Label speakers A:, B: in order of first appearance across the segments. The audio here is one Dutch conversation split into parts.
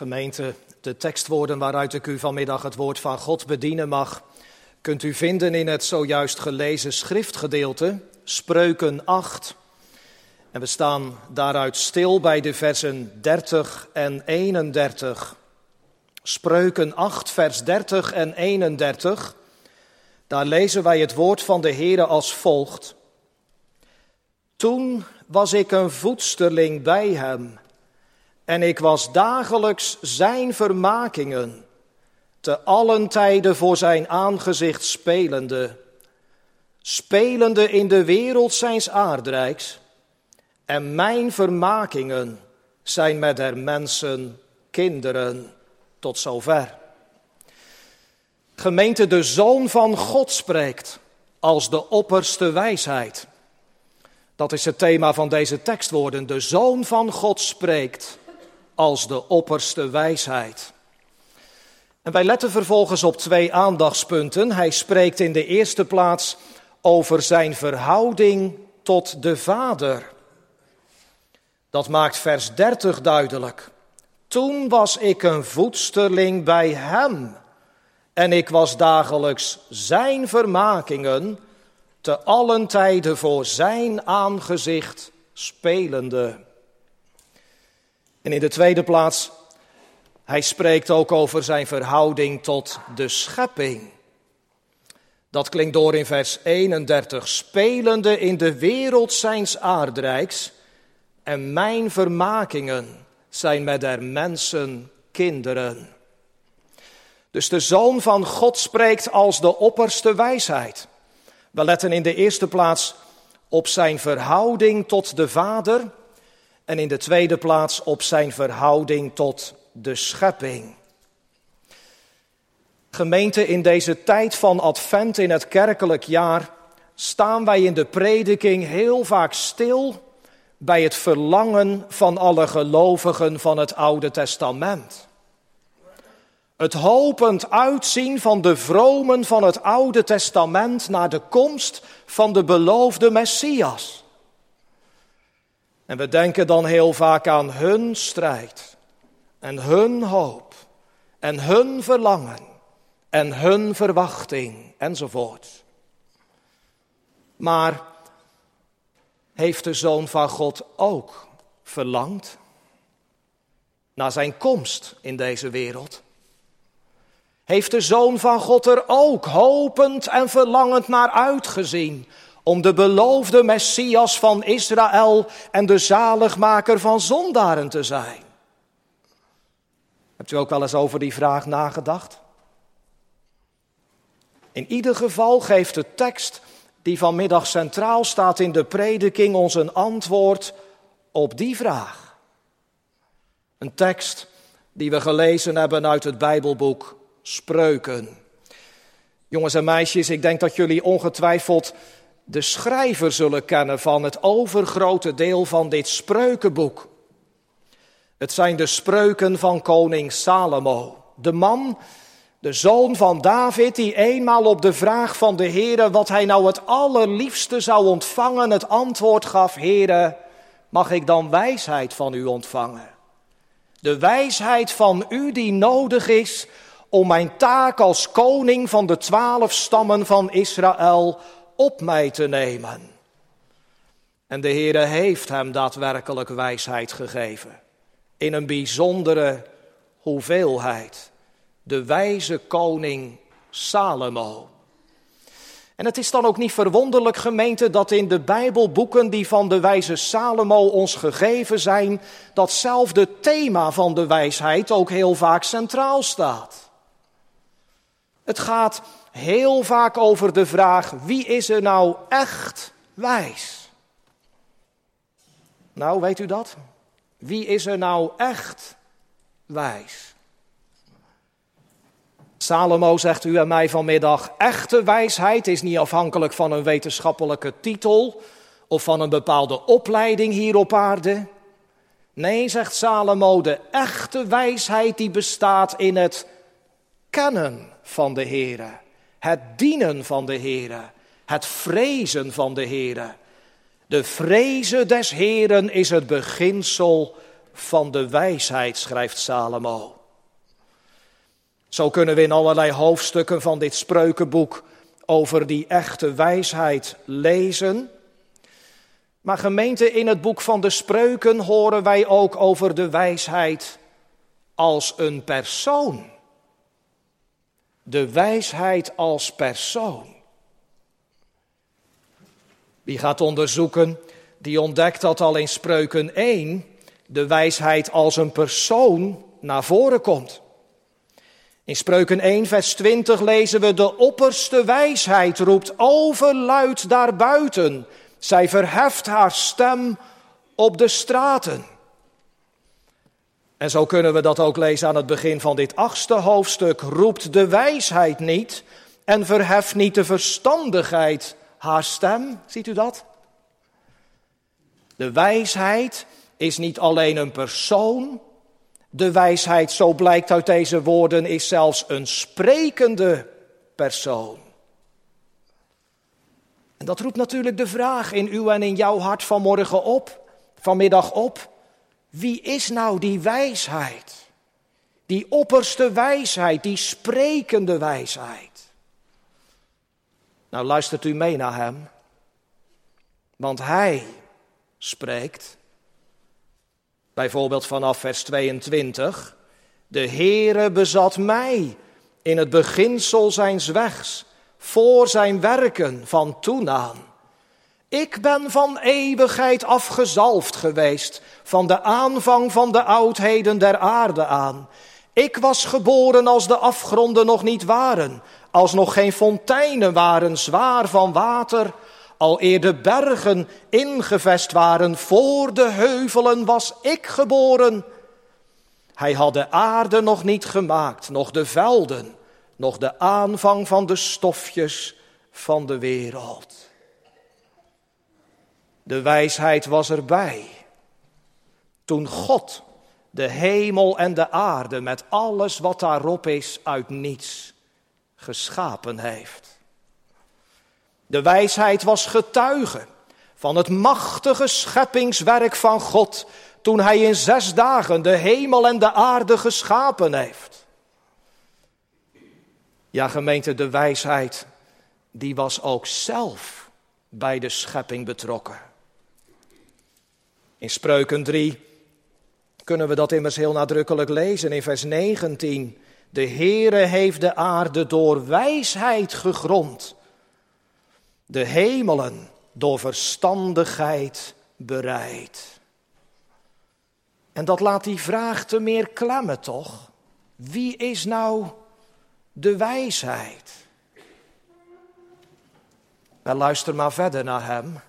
A: Gemeente, de tekstwoorden waaruit ik u vanmiddag het woord van God bedienen mag, kunt u vinden in het zojuist gelezen schriftgedeelte, Spreuken 8. En we staan daaruit stil bij de versen 30 en 31. Spreuken 8, vers 30 en 31. Daar lezen wij het woord van de Heere als volgt. Toen was ik een voedsterling bij hem en ik was dagelijks zijn vermakingen, te allen tijden voor zijn aangezicht spelende, spelende in de wereld zijns aardrijks, en mijn vermakingen zijn met der mensen kinderen tot zover. Gemeente, de Zoon van God spreekt als de opperste wijsheid. Dat is het thema van deze tekstwoorden. De Zoon van God spreekt als de opperste wijsheid. En wij letten vervolgens op twee aandachtspunten. Hij spreekt in de eerste plaats over zijn verhouding tot de Vader. Dat maakt vers 30 duidelijk. Toen was ik een voedsterling bij hem en ik was dagelijks zijn vermakingen te allen tijden voor zijn aangezicht spelende. En in de tweede plaats, hij spreekt ook over zijn verhouding tot de schepping. Dat klinkt door in vers 31. Spelende in de wereld zijns aardrijks en mijn vermakingen zijn met der mensen kinderen. Dus de Zoon van God spreekt als de opperste wijsheid. We letten in de eerste plaats op zijn verhouding tot de Vader en in de tweede plaats op zijn verhouding tot de schepping. Gemeente, in deze tijd van Advent in het kerkelijk jaar staan wij in de prediking heel vaak stil bij het verlangen van alle gelovigen van het Oude Testament. Het hopend uitzien van de vromen van het Oude Testament naar de komst van de beloofde Messias. En we denken dan heel vaak aan hun strijd en hun hoop en hun verlangen en hun verwachting enzovoort. Maar heeft de Zoon van God ook verlangd naar zijn komst in deze wereld? Heeft de Zoon van God er ook hopend en verlangend naar uitgezien om de beloofde Messias van Israël en de zaligmaker van zondaren te zijn? Hebt u ook wel eens over die vraag nagedacht? In ieder geval geeft de tekst die vanmiddag centraal staat in de prediking ons een antwoord op die vraag. Een tekst die we gelezen hebben uit het Bijbelboek Spreuken. Jongens en meisjes, ik denk dat jullie ongetwijfeld de schrijver zullen kennen van het overgrote deel van dit spreukenboek. Het zijn de spreuken van koning Salomo, de man, de zoon van David, die eenmaal op de vraag van de Heere wat hij nou het allerliefste zou ontvangen, het antwoord gaf, Heere, mag ik dan wijsheid van u ontvangen? De wijsheid van u die nodig is om mijn taak als koning van de twaalf stammen van Israël op mij te nemen. En de Heere heeft hem daadwerkelijk wijsheid gegeven. In een bijzondere hoeveelheid. De wijze koning Salomo. En het is dan ook niet verwonderlijk, gemeente, dat in de Bijbelboeken die van de wijze Salomo ons gegeven zijn, datzelfde thema van de wijsheid ook heel vaak centraal staat. Het gaat heel vaak over de vraag: wie is er nou echt wijs? Nou, weet u dat? Wie is er nou echt wijs? Salomo zegt u en mij vanmiddag: echte wijsheid is niet afhankelijk van een wetenschappelijke titel of van een bepaalde opleiding hier op aarde. Nee, zegt Salomo, de echte wijsheid die bestaat in het kennen van de Heere. Het dienen van de Heere. Het vrezen van de Heere. De vrezen des Heeren is het beginsel van de wijsheid, schrijft Salomo. Zo kunnen we in allerlei hoofdstukken van dit spreukenboek over die echte wijsheid lezen. Maar gemeente, in het boek van de spreuken horen wij ook over de wijsheid als een persoon. De wijsheid als persoon. Wie gaat onderzoeken, die ontdekt dat al in spreuken 1 de wijsheid als een persoon naar voren komt. In Spreuken 1, vers 20 lezen we: De opperste wijsheid roept overluid daarbuiten. Zij verheft haar stem op de straten. En zo kunnen we dat ook lezen aan het begin van dit achtste hoofdstuk. Roept de wijsheid niet en verheft niet de verstandigheid haar stem. Ziet u dat? De wijsheid is niet alleen een persoon. De wijsheid, zo blijkt uit deze woorden, is zelfs een sprekende persoon. En dat roept natuurlijk de vraag in uw en in jouw hart vanmorgen op, vanmiddag op. Wie is nou die wijsheid? Die opperste wijsheid, die sprekende wijsheid. Nou luistert u mee naar hem. Want hij spreekt. Bijvoorbeeld vanaf vers 22. De Heere bezat mij in het beginsel zijns wegs, voor zijn werken van toen aan. Ik ben van eeuwigheid afgezalfd geweest, van de aanvang van de oudheden der aarde aan. Ik was geboren als de afgronden nog niet waren, als nog geen fonteinen waren zwaar van water, al eer de bergen ingevest waren, voor de heuvelen was ik geboren. Hij had de aarde nog niet gemaakt, nog de velden, nog de aanvang van de stofjes van de wereld. De wijsheid was erbij. Toen God de hemel en de aarde met alles wat daarop is uit niets geschapen heeft. De wijsheid was getuige van het machtige scheppingswerk van God toen hij in zes dagen de hemel en de aarde geschapen heeft. Ja, gemeente, de wijsheid, die was ook zelf bij de schepping betrokken. In Spreuken 3 kunnen we dat immers heel nadrukkelijk lezen in vers 19. De Heere heeft de aarde door wijsheid gegrond de hemelen door verstandigheid bereid. En dat laat die vraag te meer klemmen, toch? Wie is nou de wijsheid? Wel, luister maar verder naar hem.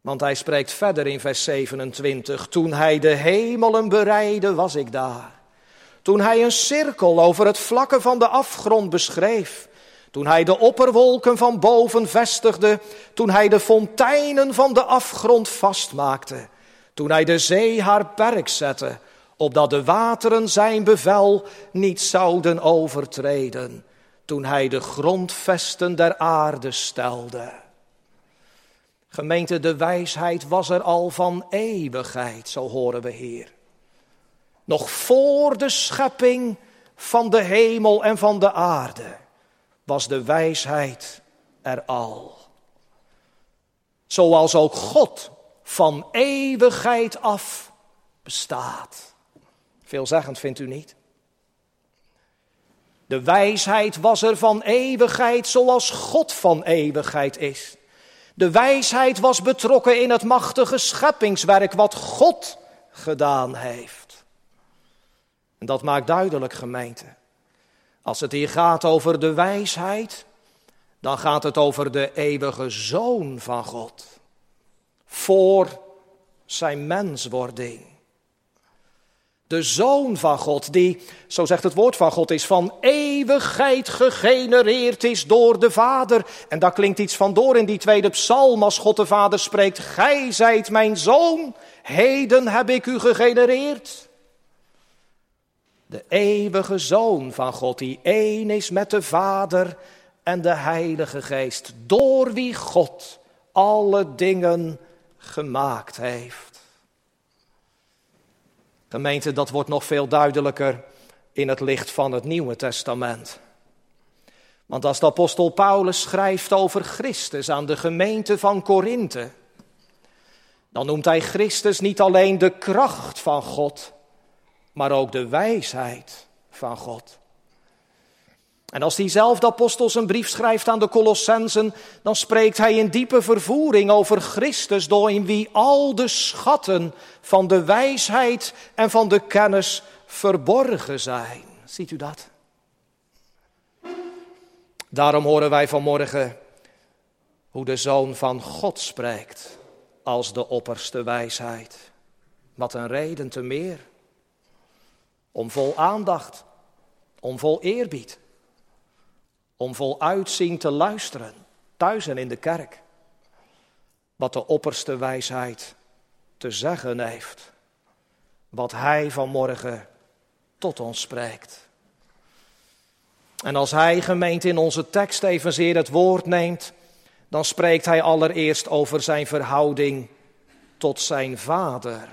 A: Want hij spreekt verder in vers 27. Toen hij de hemelen bereidde, was ik daar. Toen hij een cirkel over het vlakke van de afgrond beschreef toen hij de opperwolken van boven vestigde, toen hij de fonteinen van de afgrond vastmaakte, toen hij de zee haar perk zette, opdat de wateren zijn bevel niet zouden overtreden, toen hij de grondvesten der aarde stelde. Gemeente, de wijsheid was er al van eeuwigheid, zo horen we hier. Nog voor de schepping van de hemel en van de aarde was de wijsheid er al. Zoals ook God van eeuwigheid af bestaat. Veelzeggend vindt u niet? De wijsheid was er van eeuwigheid zoals God van eeuwigheid is. De wijsheid was betrokken in het machtige scheppingswerk wat God gedaan heeft. En dat maakt duidelijk, gemeente, als het hier gaat over de wijsheid, dan gaat het over de eeuwige zoon van God. Voor zijn menswording. De zoon van God, die, zo zegt het woord van God, is van eeuwigheid gegenereerd is door de Vader. En daar klinkt iets van door in die tweede psalm als God de Vader spreekt. Gij zijt mijn zoon, heden heb ik u gegenereerd. De eeuwige Zoon van God, die één is met de Vader en de Heilige Geest, door wie God alle dingen gemaakt heeft. Gemeente, dat wordt nog veel duidelijker in het licht van het Nieuwe Testament. Want als de apostel Paulus schrijft over Christus aan de gemeente van Korinthe, dan noemt hij Christus niet alleen de kracht van God, maar ook de wijsheid van God. En als diezelfde apostel zijn brief schrijft aan de Colossensen, dan spreekt hij in diepe vervoering over Christus, door in wie al de schatten van de wijsheid en van de kennis verborgen zijn. Ziet u dat? Daarom horen wij vanmorgen hoe de Zoon van God spreekt als de opperste wijsheid. Wat een reden te meer. Om vol aandacht, om vol eerbied, om vol uitzien te luisteren, thuis en in de kerk. Wat de opperste wijsheid te zeggen heeft. Wat Hij vanmorgen tot ons spreekt. En als Hij gemeend in onze tekst evenzeer het woord neemt, dan spreekt Hij allereerst over zijn verhouding tot zijn Vader.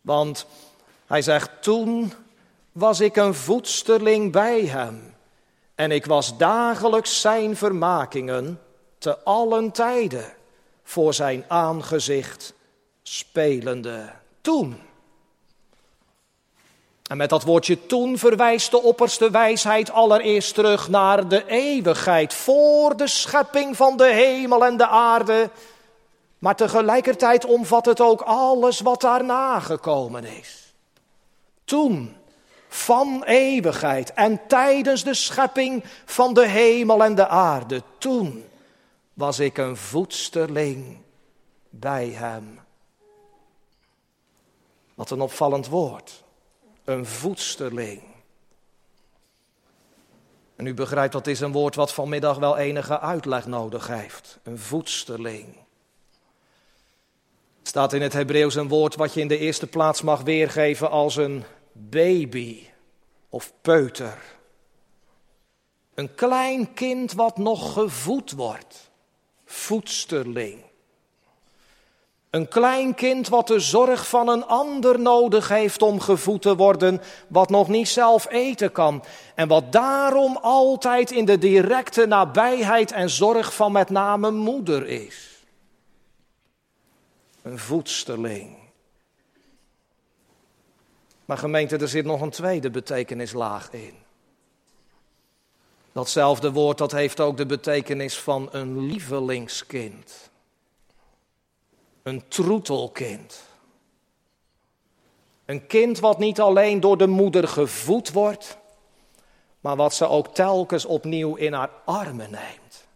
A: Want Hij zegt, toen was ik een voedsterling bij Hem en ik was dagelijks Zijn vermakingen te allen tijden voor Zijn aangezicht spelende. Toen. En met dat woordje toen verwijst de opperste wijsheid allereerst terug naar de eeuwigheid, voor de schepping van de hemel en de aarde. Maar tegelijkertijd omvat het ook alles wat daarna gekomen is. Toen, van eeuwigheid en tijdens de schepping van de hemel en de aarde, toen was ik een voedsterling bij hem. Wat een opvallend woord een voedsterling. En u begrijpt dat is een woord wat vanmiddag wel enige uitleg nodig heeft. Een voedsterling. Staat in het Hebreeuws een woord wat je in de eerste plaats mag weergeven als een baby of peuter. Een klein kind wat nog gevoed wordt. Voedsterling. Een klein kind wat de zorg van een ander nodig heeft om gevoed te worden, wat nog niet zelf eten kan. En wat daarom altijd in de directe nabijheid en zorg van met name moeder is. Een voedsterling. Maar gemeente, er zit nog een tweede betekenislaag in. Datzelfde woord dat heeft ook de betekenis van een lievelingskind. Een troetelkind. Een kind wat niet alleen door de moeder gevoed wordt, maar wat ze ook telkens opnieuw in haar armen neemt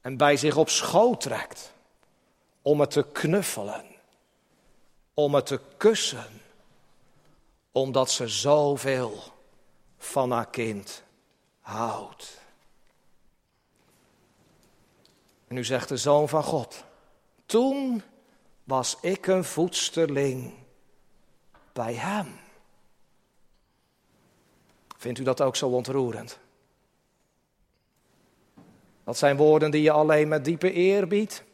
A: en bij zich op schoot trekt om het te knuffelen, om het te kussen, omdat ze zoveel van haar kind houdt. En nu zegt de zoon van God, toen was ik een voedsterling bij hem. Vindt u dat ook zo ontroerend? Dat zijn woorden die je alleen met diepe eerbied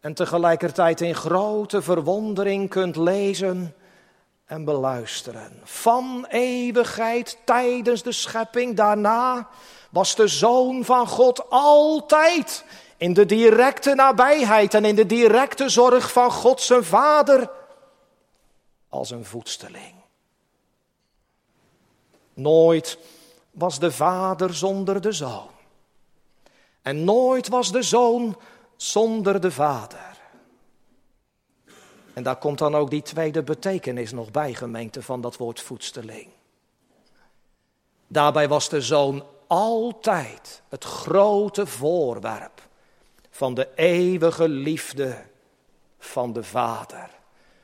A: en tegelijkertijd in grote verwondering kunt lezen en beluisteren. Van eeuwigheid tijdens de schepping, daarna was de Zoon van God altijd in de directe nabijheid en in de directe zorg van God zijn Vader als een voedsteling. Nooit was de Vader zonder de Zoon. En nooit was de Zoon zonder de Vader. En daar komt dan ook die tweede betekenis nog bij, gemeente, van dat woord voedsteling. Daarbij was de Zoon altijd het grote voorwerp van de eeuwige liefde van de Vader.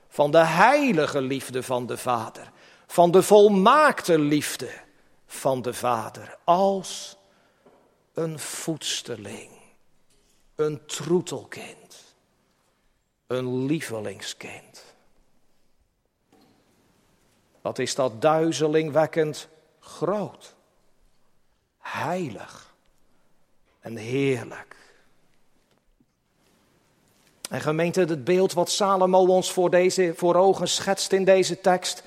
A: Van de heilige liefde van de Vader. Van de volmaakte liefde van de Vader. Als een voedsteling. Een troetelkind. Een lievelingskind. Wat is dat duizelingwekkend groot. Heilig en heerlijk. En gemeente, het beeld wat Salomo ons voor, deze, voor ogen schetst in deze tekst,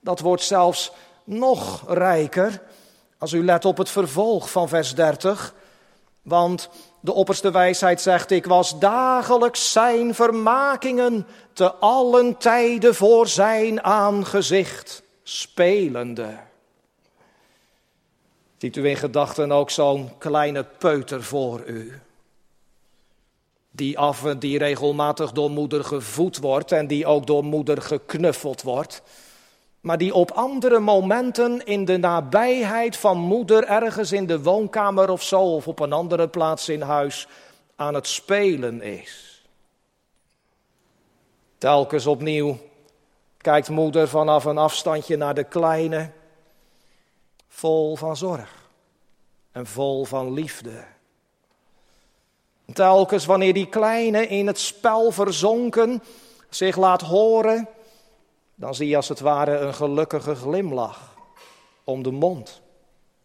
A: dat wordt zelfs nog rijker als u let op het vervolg van vers 30. Want de opperste wijsheid zegt, ik was dagelijks zijn vermakingen te allen tijden voor zijn aangezicht spelende. Ziet u in gedachten ook zo'n kleine peuter voor u? Die, af, die regelmatig door moeder gevoed wordt en die ook door moeder geknuffeld wordt. Maar die op andere momenten in de nabijheid van moeder ergens in de woonkamer of zo of op een andere plaats in huis aan het spelen is. Telkens opnieuw kijkt moeder vanaf een afstandje naar de kleine, vol van zorg en vol van liefde. Telkens wanneer die kleine in het spel verzonken zich laat horen, dan zie je als het ware een gelukkige glimlach om de mond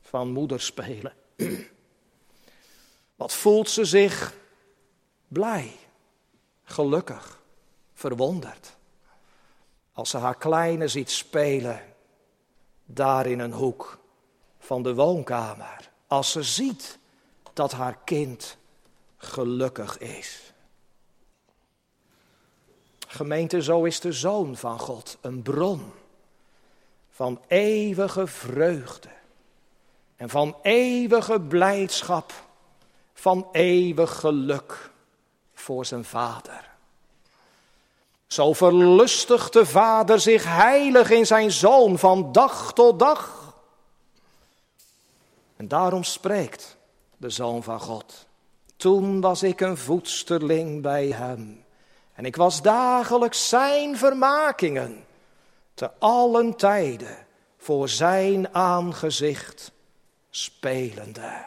A: van moeder spelen. Wat voelt ze zich blij, gelukkig, verwonderd. Als ze haar kleine ziet spelen, daar in een hoek van de woonkamer. Als ze ziet dat haar kind gelukkig is. Gemeente, zo is de Zoon van God een bron van eeuwige vreugde en van eeuwige blijdschap, van eeuwig geluk voor zijn Vader. Zo verlustigt de Vader zich heilig in zijn Zoon van dag tot dag. En daarom spreekt de Zoon van God. Toen was ik een voedsterling bij hem. En ik was dagelijks zijn vermakingen, te allen tijden voor zijn aangezicht spelende.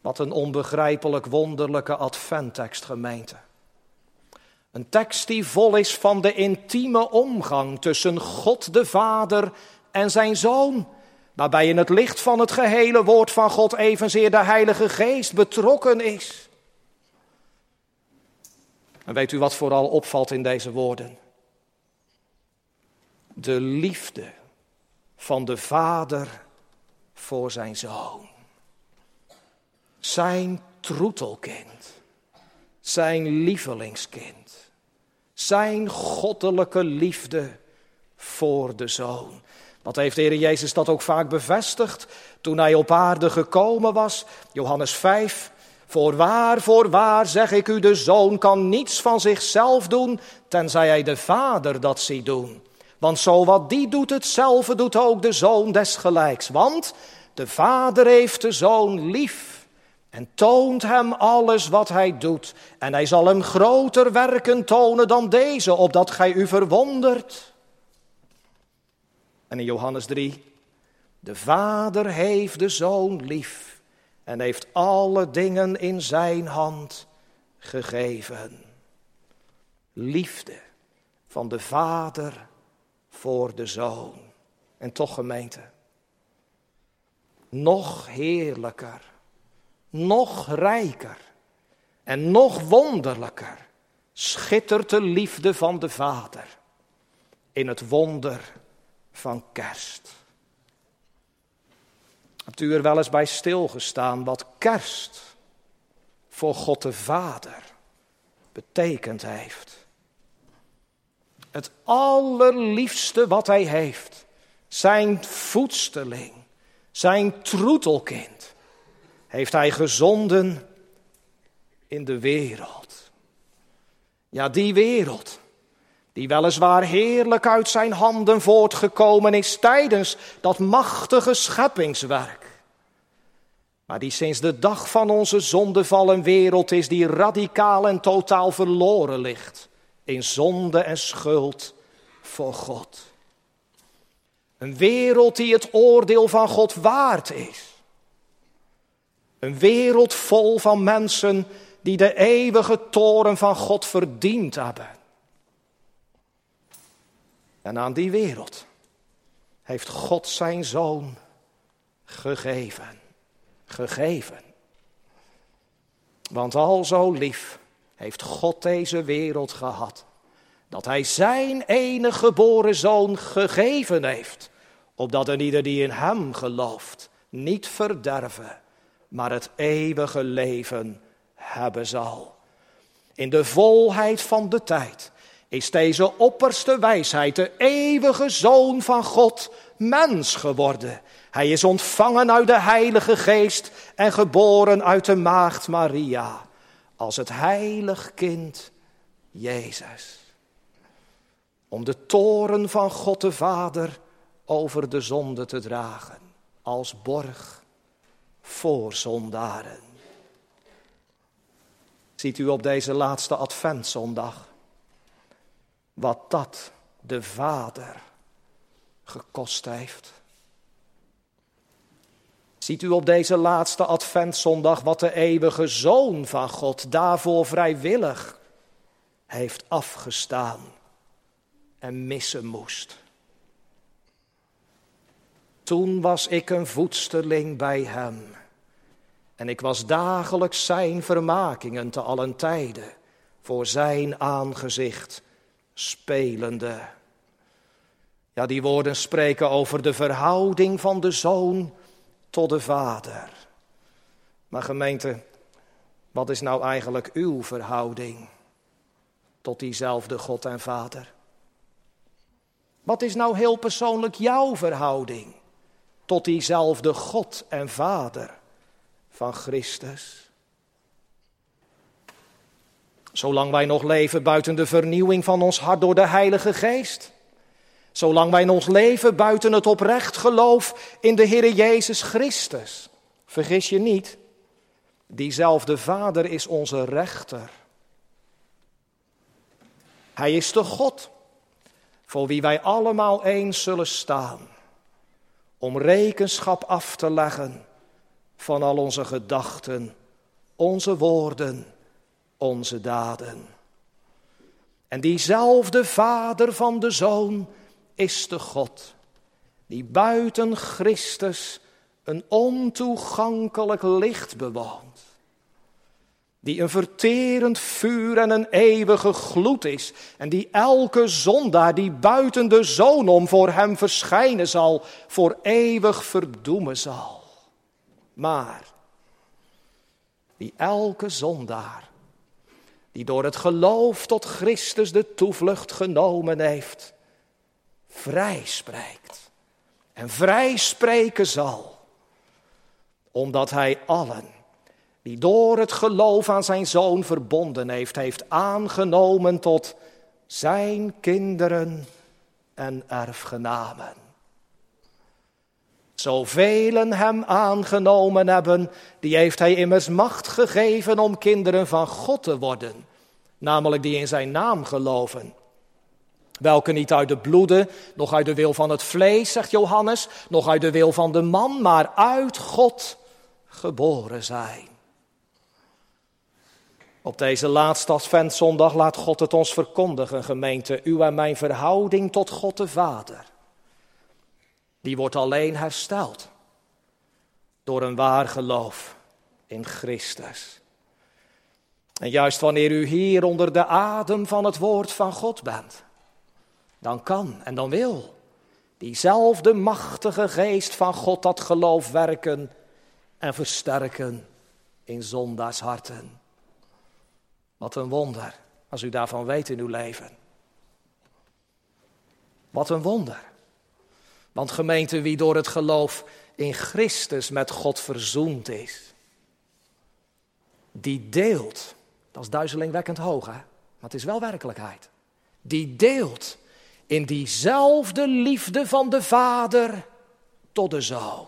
A: Wat een onbegrijpelijk wonderlijke adventtekst, gemeente. Een tekst die vol is van de intieme omgang tussen God de Vader en zijn Zoon, waarbij in het licht van het gehele woord van God evenzeer de Heilige Geest betrokken is. En weet u wat vooral opvalt in deze woorden? De liefde van de Vader voor zijn zoon. Zijn troetelkind. Zijn lievelingskind. Zijn goddelijke liefde voor de zoon. Wat heeft de Heer Jezus dat ook vaak bevestigd toen hij op aarde gekomen was? Johannes 5, Voorwaar, voorwaar zeg ik u, de zoon kan niets van zichzelf doen, tenzij hij de vader dat ziet doen. Want zo wat die doet, hetzelfde doet ook de zoon desgelijks. Want de vader heeft de zoon lief en toont hem alles wat hij doet. En hij zal hem groter werken tonen dan deze, opdat gij u verwondert. En in Johannes 3, de vader heeft de zoon lief en heeft alle dingen in zijn hand gegeven. Liefde van de Vader voor de Zoon. En toch gemeente, nog heerlijker, nog rijker en nog wonderlijker schittert de liefde van de Vader in het wonder van kerst. Hebt u er wel eens bij stilgestaan wat kerst voor God de Vader betekend heeft? Het allerliefste wat hij heeft, zijn voedsteling, zijn troetelkind, heeft hij gezonden in de wereld. Ja, die wereld die weliswaar heerlijk uit zijn handen voortgekomen is tijdens dat machtige scheppingswerk. Maar die sinds de dag van onze zondeval een wereld is die radicaal en totaal verloren ligt in zonde en schuld voor God. Een wereld die het oordeel van God waard is. Een wereld vol van mensen die de eeuwige toren van God verdiend hebben. En aan die wereld heeft God zijn zoon gegeven. Gegeven. Want al zo lief heeft God deze wereld gehad, dat Hij Zijn enige geboren Zoon gegeven heeft, opdat een ieder die in Hem gelooft niet verderven, maar het eeuwige leven hebben zal. In de volheid van de tijd is deze opperste wijsheid, de eeuwige Zoon van God, mens geworden. Hij is ontvangen uit de Heilige Geest en geboren uit de Maagd Maria als het heilig kind Jezus. Om de toren van God de Vader over de zonde te dragen, als borg voor zondaren. Ziet u op deze laatste adventzondag wat dat de Vader gekost heeft? Ziet u op deze laatste adventzondag wat de eeuwige Zoon van God daarvoor vrijwillig heeft afgestaan en missen moest? Toen was ik een voedsterling bij hem. En ik was dagelijks zijn vermakingen te allen tijden voor zijn aangezicht spelende. Ja, die woorden spreken over de verhouding van de zoon tot de Vader. Maar gemeente, wat is nou eigenlijk uw verhouding tot diezelfde God en Vader? Wat is nou heel persoonlijk jouw verhouding tot diezelfde God en Vader van Christus? Zolang wij nog leven buiten de vernieuwing van ons hart door de Heilige Geest, Zolang wij ons leven buiten het oprecht geloof in de Heer Jezus Christus. Vergis je niet, diezelfde Vader is onze rechter. Hij is de God voor wie wij allemaal eens zullen staan. Om rekenschap af te leggen van al onze gedachten, onze woorden, onze daden. En diezelfde Vader van de Zoon is de God die buiten Christus een ontoegankelijk licht bewoont. Die een verterend vuur en een eeuwige gloed is. En die elke zondaar die buiten de zoon om voor hem verschijnen zal, voor eeuwig verdoemen zal. Maar die elke zondaar die door het geloof tot Christus de toevlucht genomen heeft, vrij spreekt. En vrij spreken zal. Omdat hij allen die door het geloof aan zijn zoon verbonden heeft, heeft aangenomen tot zijn kinderen en erfgenamen. Zoveel hem aangenomen hebben, die heeft hij immers macht gegeven om kinderen van God te worden, namelijk die in zijn naam geloven. Welke niet uit de bloeden, nog uit de wil van het vlees, zegt Johannes, nog uit de wil van de man, maar uit God geboren zijn. Op deze laatste Adventzondag laat God het ons verkondigen, gemeente, uw en mijn verhouding tot God de Vader. Die wordt alleen hersteld door een waar geloof in Christus. En juist wanneer u hier onder de adem van het woord van God bent, dan kan en dan wil diezelfde machtige geest van God dat geloof werken en versterken in zondaars harten. Wat een wonder als u daarvan weet in uw leven. Wat een wonder. Want gemeente, wie door het geloof in Christus met God verzoend is, die deelt, dat is duizelingwekkend hoog hè, maar het is wel werkelijkheid. Die deelt in diezelfde liefde van de Vader tot de Zoon.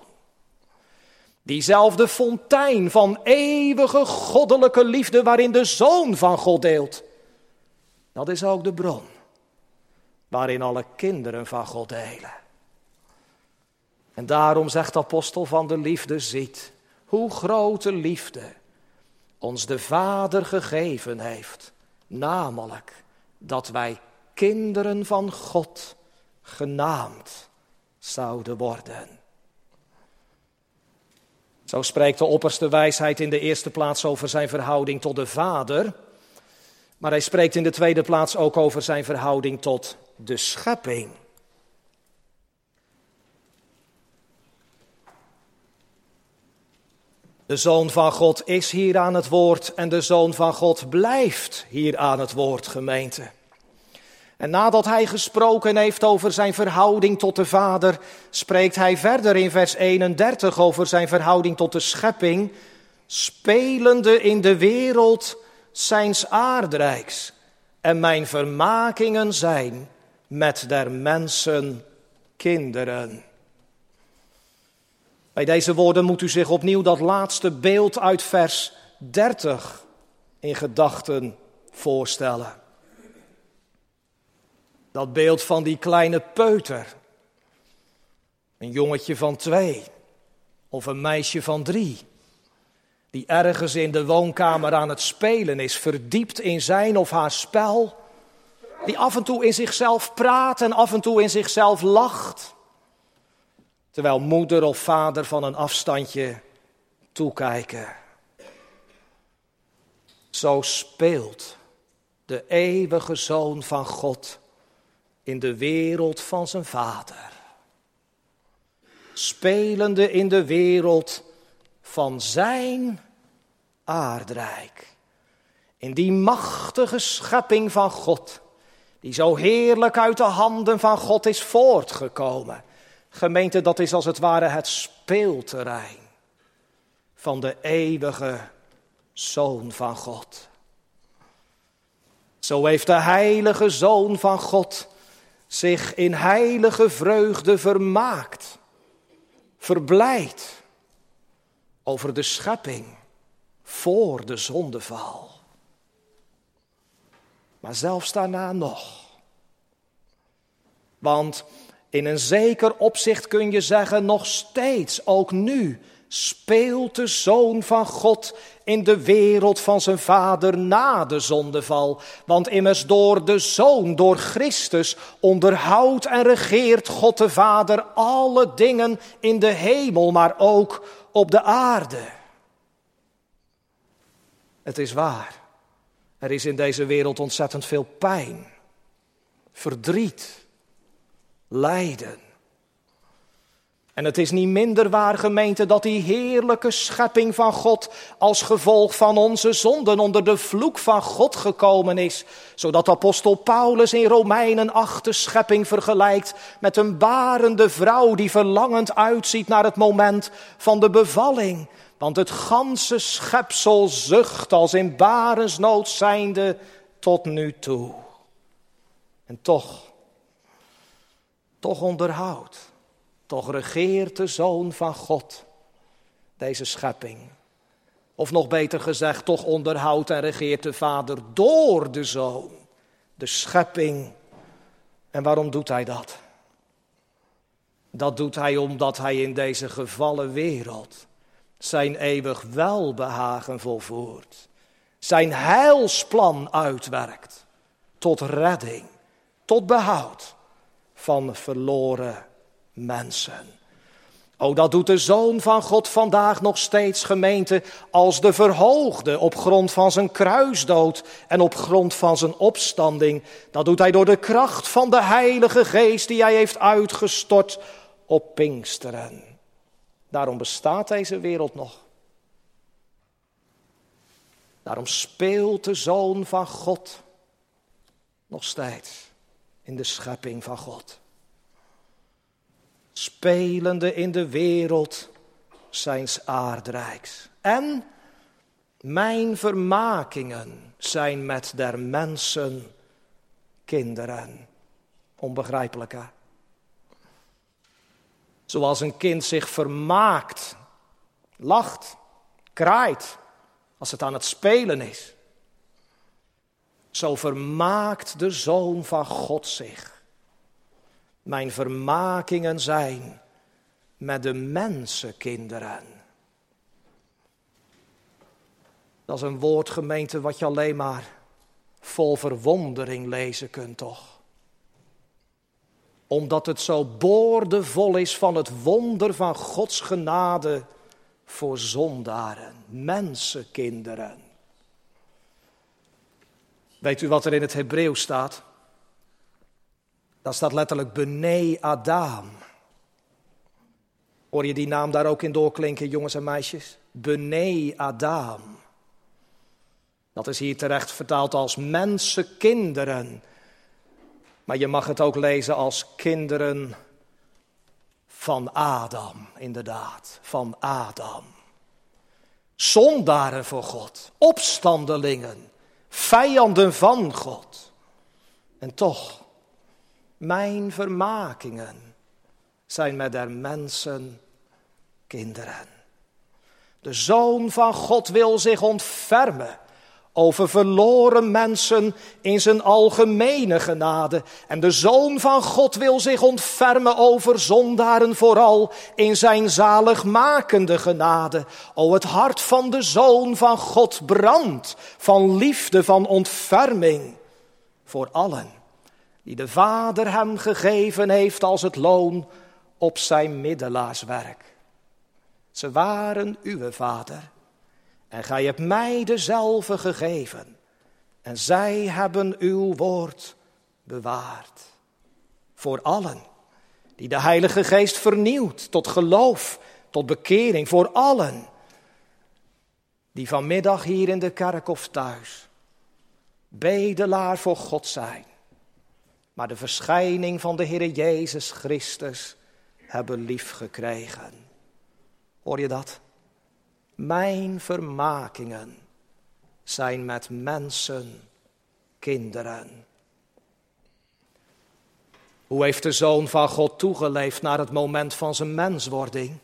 A: Diezelfde fontein van eeuwige goddelijke liefde waarin de Zoon van God deelt. Dat is ook de bron waarin alle kinderen van God delen. En daarom zegt de apostel van de liefde, ziet hoe grote liefde ons de Vader gegeven heeft, namelijk dat wij kinderen van God genaamd zouden worden. Zo spreekt de opperste wijsheid in de eerste plaats over zijn verhouding tot de Vader. Maar hij spreekt in de tweede plaats ook over zijn verhouding tot de schepping. De Zoon van God is hier aan het woord en de Zoon van God blijft hier aan het woord, gemeente. En nadat hij gesproken heeft over zijn verhouding tot de Vader, spreekt hij verder in vers 31 over zijn verhouding tot de schepping, spelende in de wereld zijns aardrijks. En mijn vermakingen zijn met der mensen kinderen. Bij deze woorden moet u zich opnieuw dat laatste beeld uit vers 30 in gedachten voorstellen. Dat beeld van die kleine peuter. Een jongetje van twee of een meisje van drie. Die ergens in de woonkamer aan het spelen is, verdiept in zijn of haar spel. Die af en toe in zichzelf praat en af en toe in zichzelf lacht. Terwijl moeder of vader van een afstandje toekijken. Zo speelt de eeuwige zoon van God in de wereld van zijn vader. Spelende in de wereld van zijn aardrijk. In die machtige schepping van God, die zo heerlijk uit de handen van God is voortgekomen. Gemeente, dat is als het ware het speelterrein van de eeuwige Zoon van God. Zo heeft de heilige Zoon van God zich in heilige vreugde vermaakt, verblijd over de schepping voor de zondeval. Maar zelfs daarna nog. Want in een zeker opzicht kun je zeggen, nog steeds, ook nu, speelt de Zoon van God in de wereld van zijn Vader na de zondeval. Want immers door de Zoon, door Christus, onderhoudt en regeert God de Vader alle dingen in de hemel, maar ook op de aarde. Het is waar. Er is in deze wereld ontzettend veel pijn, verdriet, lijden. En het is niet minder waar, gemeente, dat die heerlijke schepping van God als gevolg van onze zonden onder de vloek van God gekomen is. Zodat apostel Paulus in Romeinen 8 de schepping vergelijkt met een barende vrouw die verlangend uitziet naar het moment van de bevalling. Want het ganse schepsel zucht als in barensnood zijnde tot nu toe. En toch, toch onderhoudt, toch regeert de Zoon van God deze schepping. Of nog beter gezegd, toch onderhoudt en regeert de Vader door de Zoon, de schepping. En waarom doet hij dat? Dat doet hij omdat hij in deze gevallen wereld zijn eeuwig welbehagen volvoert. Zijn heilsplan uitwerkt tot redding, tot behoud van verloren mensen. O, dat doet de Zoon van God vandaag nog steeds gemeente als de verhoogde op grond van zijn kruisdood en op grond van zijn opstanding. Dat doet hij door de kracht van de Heilige Geest die hij heeft uitgestort op Pinksteren. Daarom bestaat deze wereld nog. Daarom speelt de Zoon van God nog steeds in de schepping van God. Spelende in de wereld zijns aardrijks. En mijn vermakingen zijn met der mensen kinderen. Onbegrijpelijk hè? Zoals een kind zich vermaakt, lacht, kraait als het aan het spelen is. Zo vermaakt de Zoon van God zich. Mijn vermakingen zijn met de mensenkinderen. Dat is een woordgemeente wat je alleen maar vol verwondering lezen kunt, toch? omdat het zo boordevol is van het wonder van Gods genade voor zondaren, mensenkinderen. Weet u wat er in het Hebreeuws staat? Dat staat letterlijk Bene Adam. Hoor je die naam daar ook in doorklinken, jongens en meisjes? Bene Adam. Dat is hier terecht vertaald als mensenkinderen. Maar je mag het ook lezen als kinderen van Adam, inderdaad, van Adam. Zondaren voor God, opstandelingen, vijanden van God. En toch, mijn vermakingen zijn met der mensen kinderen. De Zoon van God wil zich ontfermen over verloren mensen in zijn algemene genade. En de Zoon van God wil zich ontfermen over zondaren vooral in zijn zaligmakende genade. O, het hart van de Zoon van God brandt van liefde, van ontferming voor allen die de Vader hem gegeven heeft als het loon op zijn middelaarswerk. Ze waren uw Vader en gij hebt mij dezelfde gegeven. En zij hebben uw woord bewaard. Voor allen die de Heilige Geest vernieuwt tot geloof, tot bekering. Voor allen die vanmiddag hier in de kerk of thuis bedelaar voor God zijn. Maar de verschijning van de Heer Jezus Christus hebben lief gekregen. Hoor je dat? Mijn vermakingen zijn met mensen, kinderen. Hoe heeft de Zoon van God toegeleefd naar het moment van zijn menswording?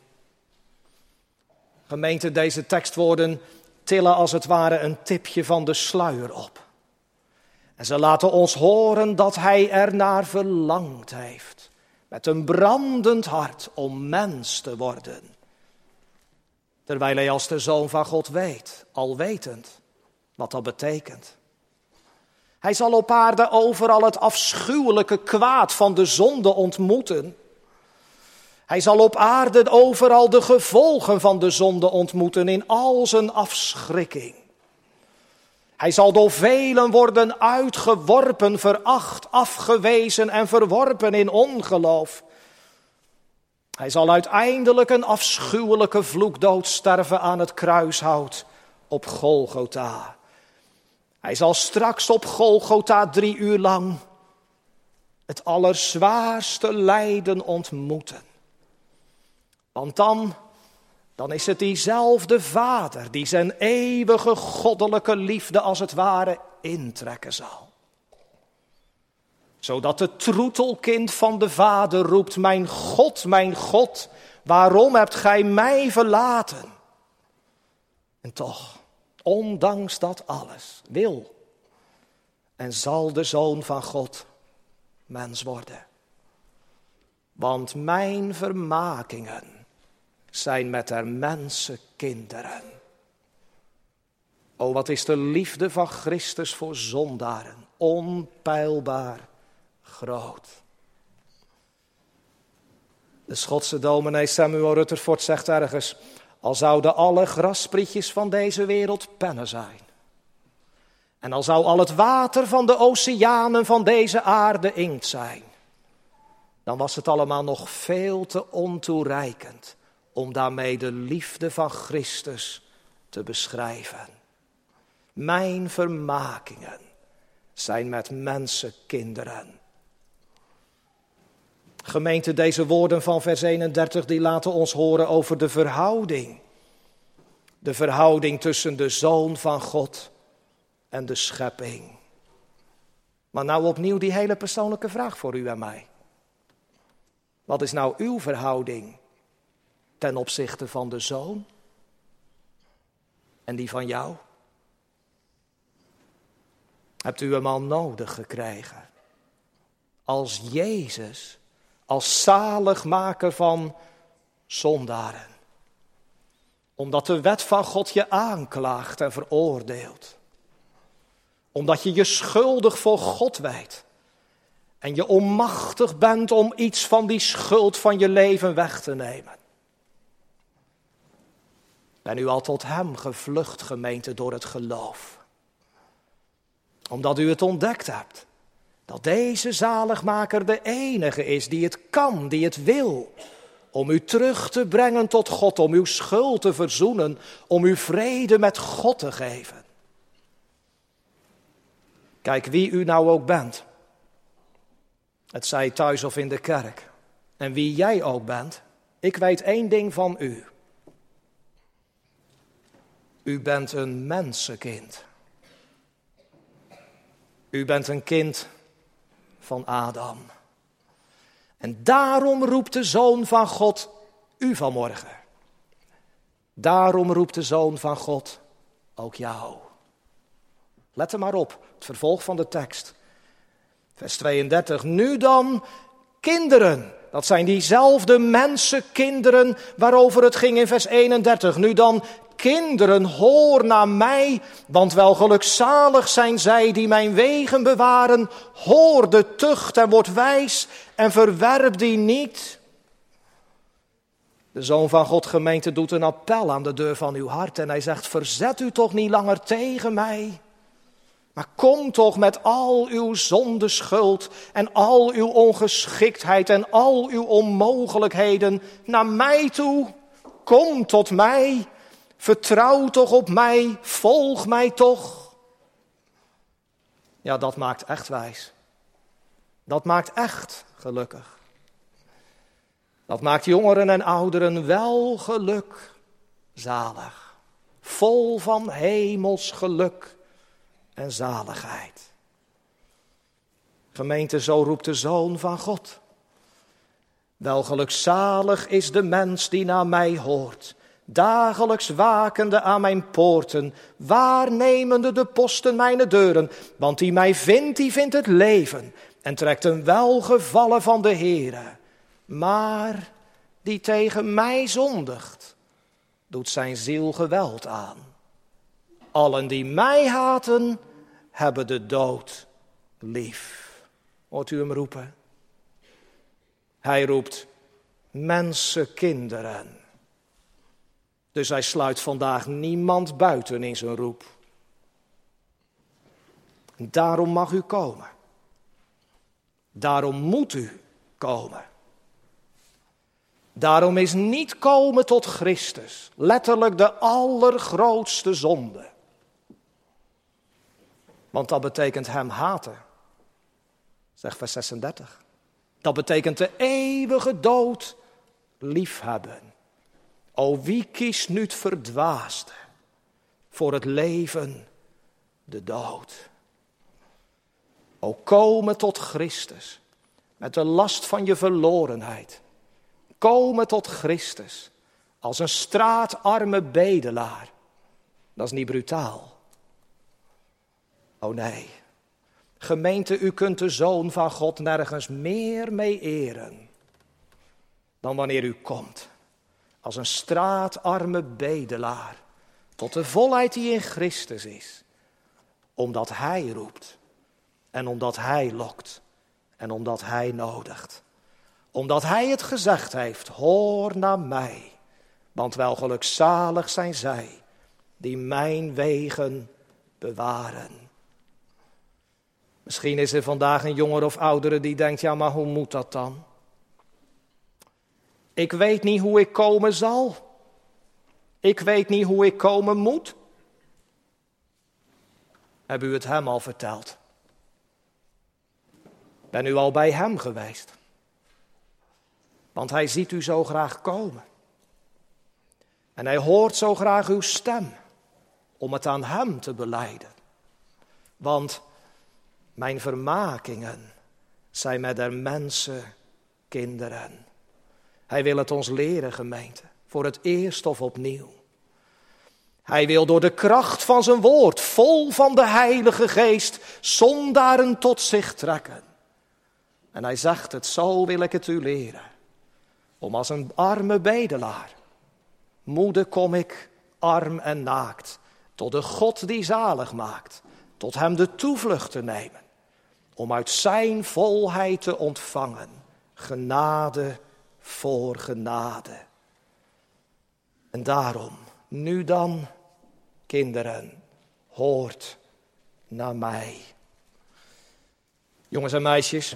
A: Gemeente, deze tekstwoorden tillen als het ware een tipje van de sluier op. En ze laten ons horen dat hij ernaar verlangd heeft, met een brandend hart om mens te worden. Terwijl hij als de zoon van God weet, al wetend, wat dat betekent. Hij zal op aarde overal het afschuwelijke kwaad van de zonde ontmoeten. Hij zal op aarde overal de gevolgen van de zonde ontmoeten in al zijn afschrikking. Hij zal door velen worden uitgeworpen, veracht, afgewezen en verworpen in ongeloof. Hij zal uiteindelijk een afschuwelijke vloekdood sterven aan het kruishout op Golgotha. Hij zal straks op Golgotha drie uur lang het allerzwaarste lijden ontmoeten. Want dan, dan is het diezelfde Vader die zijn eeuwige goddelijke liefde als het ware intrekken zal zodat het troetelkind van de vader roept, mijn God, mijn God, waarom hebt gij mij verlaten? En toch, ondanks dat alles, wil en zal de zoon van God mens worden. Want mijn vermakingen zijn met der mensen kinderen. O, wat is de liefde van Christus voor zondaren, onpeilbaar groot. De Schotse dominee Samuel Rutherford zegt ergens: Al zouden alle grassprietjes van deze wereld pennen zijn. En al zou al het water van de oceanen van deze aarde inkt zijn. Dan was het allemaal nog veel te ontoereikend om daarmee de liefde van Christus te beschrijven. Mijn vermakingen zijn met mensenkinderen. Gemeente, deze woorden van vers 31 die laten ons horen over de verhouding. De verhouding tussen de Zoon van God en de schepping. Maar nou opnieuw die hele persoonlijke vraag voor u en mij. Wat is nou uw verhouding ten opzichte van de Zoon en die van jou? Hebt u hem al nodig gekregen? Als Jezus als zaligmaker van zondaren. Omdat de wet van God je aanklaagt en veroordeelt. Omdat je je schuldig voor God wijt. En je onmachtig bent om iets van die schuld van je leven weg te nemen. Ben u al tot Hem gevlucht, gemeente, door het geloof? Omdat u het ontdekt hebt. Dat deze zaligmaker de enige is die het kan, die het wil. Om u terug te brengen tot God, om uw schuld te verzoenen, om u vrede met God te geven. Kijk wie u nou ook bent. Het zij thuis of in de kerk. En wie jij ook bent. Ik weet één ding van u. U bent een mensenkind. U bent een kind van Adam. En daarom roept de Zoon van God u vanmorgen. Daarom roept de Zoon van God ook jou. Let er maar op, het vervolg van de tekst. Vers 32. Nu dan, kinderen. Dat zijn diezelfde mensenkinderen waarover het ging in vers 31. Nu dan, kinderen, hoor naar mij, want wel gelukzalig zijn zij die mijn wegen bewaren. Hoor de tucht en word wijs en verwerp die niet. De Zoon van God gemeente doet een appel aan de deur van uw hart en hij zegt, verzet u toch niet langer tegen mij. Maar kom toch met al uw zondeschuld en al uw ongeschiktheid en al uw onmogelijkheden naar mij toe. Kom tot mij. Vertrouw toch op mij. Volg mij toch. Ja, dat maakt echt wijs. Dat maakt echt gelukkig. Dat maakt jongeren en ouderen wel geluk, zalig, vol van hemels geluk en zaligheid. Gemeente, zo roept de Zoon van God. Wel gelukzalig is de mens die naar mij hoort, dagelijks wakende aan mijn poorten, waarnemende de posten mijn deuren, want die mij vindt, die vindt het leven en trekt een welgevallen van de Heere. Maar die tegen mij zondigt, doet zijn ziel geweld aan. Allen die mij haten, hebben de dood lief. Hoort u hem roepen? Hij roept mensenkinderen. Dus hij sluit vandaag niemand buiten in zijn roep. Daarom mag u komen. Daarom moet u komen. Daarom is niet komen tot Christus letterlijk de allergrootste zonde. Want dat betekent hem haten. Zegt vers 36. Dat betekent de eeuwige dood liefhebben. O wie kiest nu het verdwaasde voor het leven, de dood. O komen tot Christus met de last van je verlorenheid. Komen tot Christus als een straatarme bedelaar. Dat is niet brutaal. Oh nee. Gemeente, u kunt de Zoon van God nergens meer mee eren dan wanneer u komt als een straatarme bedelaar tot de volheid die in Christus is. Omdat Hij roept en omdat Hij lokt en omdat Hij nodigt. Omdat Hij het gezegd heeft, hoor naar mij, want wel gelukzalig zijn zij die mijn wegen bewaren. Misschien is er vandaag een jonger of oudere die denkt, ja maar hoe moet dat dan? Ik weet niet hoe ik komen zal. Ik weet niet hoe ik komen moet. Heb u het hem al verteld? Ben u al bij hem geweest? Want hij ziet u zo graag komen. En hij hoort zo graag uw stem om het aan hem te beleiden. Want mijn vermakingen zijn met de mensen kinderen. Hij wil het ons leren, gemeente, voor het eerst of opnieuw. Hij wil door de kracht van zijn woord, vol van de Heilige Geest, zondaren tot zich trekken. En hij zegt het, zo wil ik het u leren. Om als een arme bedelaar, moede kom ik, arm en naakt, tot de God die zalig maakt, tot hem de toevlucht te nemen om uit zijn volheid te ontvangen. Genade voor genade. En daarom, Nu dan, kinderen, hoort naar mij. Jongens en meisjes,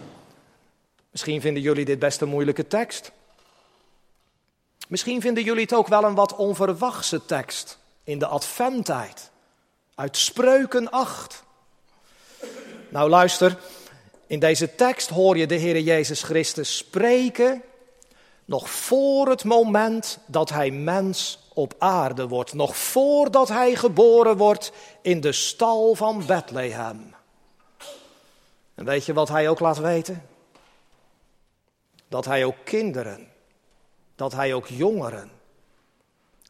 A: misschien vinden jullie dit best een moeilijke tekst. Misschien vinden jullie het ook wel een wat onverwachte tekst in de adventtijd. Uit Spreuken 8. Nou luister, in deze tekst hoor je de Heer Jezus Christus spreken nog voor het moment dat hij mens op aarde wordt, nog voordat hij geboren wordt in de stal van Bethlehem. En weet je wat hij ook laat weten? Dat hij ook kinderen, dat hij ook jongeren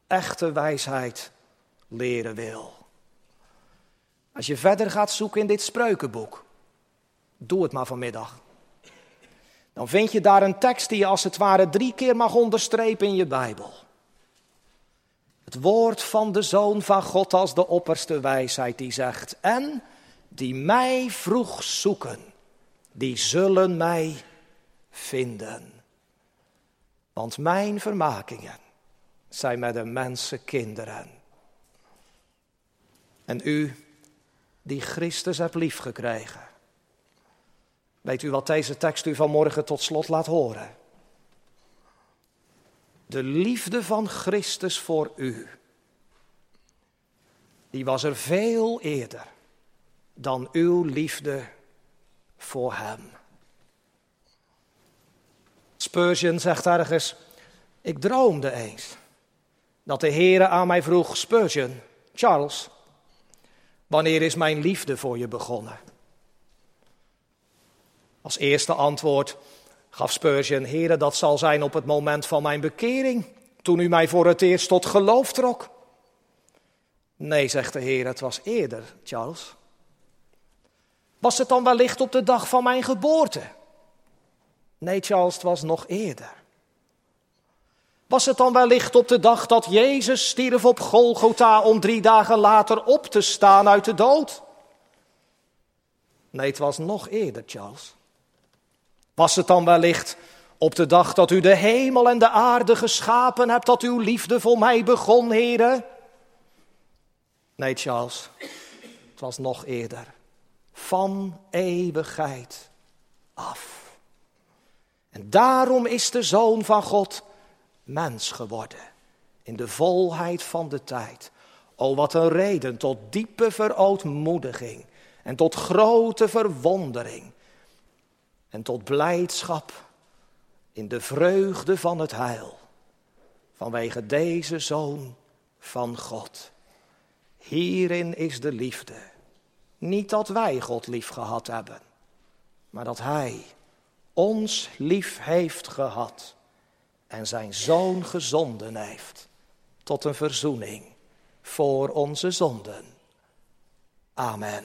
A: echte wijsheid leren wil. Als je verder gaat zoeken in dit spreukenboek, doe het maar vanmiddag. Dan vind je daar een tekst die je als het ware drie keer mag onderstrepen in je Bijbel. Het woord van de Zoon van God als de opperste wijsheid die zegt, en die mij vroeg zoeken, die zullen mij vinden. Want mijn vermakingen zijn met de mensenkinderen. En u, die Christus hebt liefgekregen, weet u wat deze tekst u vanmorgen tot slot laat horen? De liefde van Christus voor u, die was er veel eerder dan uw liefde voor Hem. Spurgeon zegt ergens, ik droomde eens dat de Heere aan mij vroeg, Spurgeon, Charles, wanneer is mijn liefde voor je begonnen? Als eerste antwoord gaf Spurgeon, Heere, dat zal zijn op het moment van mijn bekering, toen u mij voor het eerst tot geloof trok. Nee, zegt de Heer, het was eerder, Charles. Was het dan wellicht op de dag van mijn geboorte? Nee, Charles, het was nog eerder. Was het dan wellicht op de dag dat Jezus stierf op Golgotha om drie dagen later op te staan uit de dood? Nee, het was nog eerder, Charles. Was het dan wellicht op de dag dat u de hemel en de aarde geschapen hebt, dat uw liefde voor mij begon, heren? Nee, Charles, het was nog eerder. Van eeuwigheid af. En daarom is de Zoon van God mens geworden. In de volheid van de tijd. O, wat een reden tot diepe verootmoediging. En tot grote verwondering. En tot blijdschap in de vreugde van het heil. Vanwege deze Zoon van God. Hierin is de liefde. Niet dat wij God lief gehad hebben, maar dat Hij ons lief heeft gehad en zijn zoon gezonden heeft tot een verzoening voor onze zonden. Amen.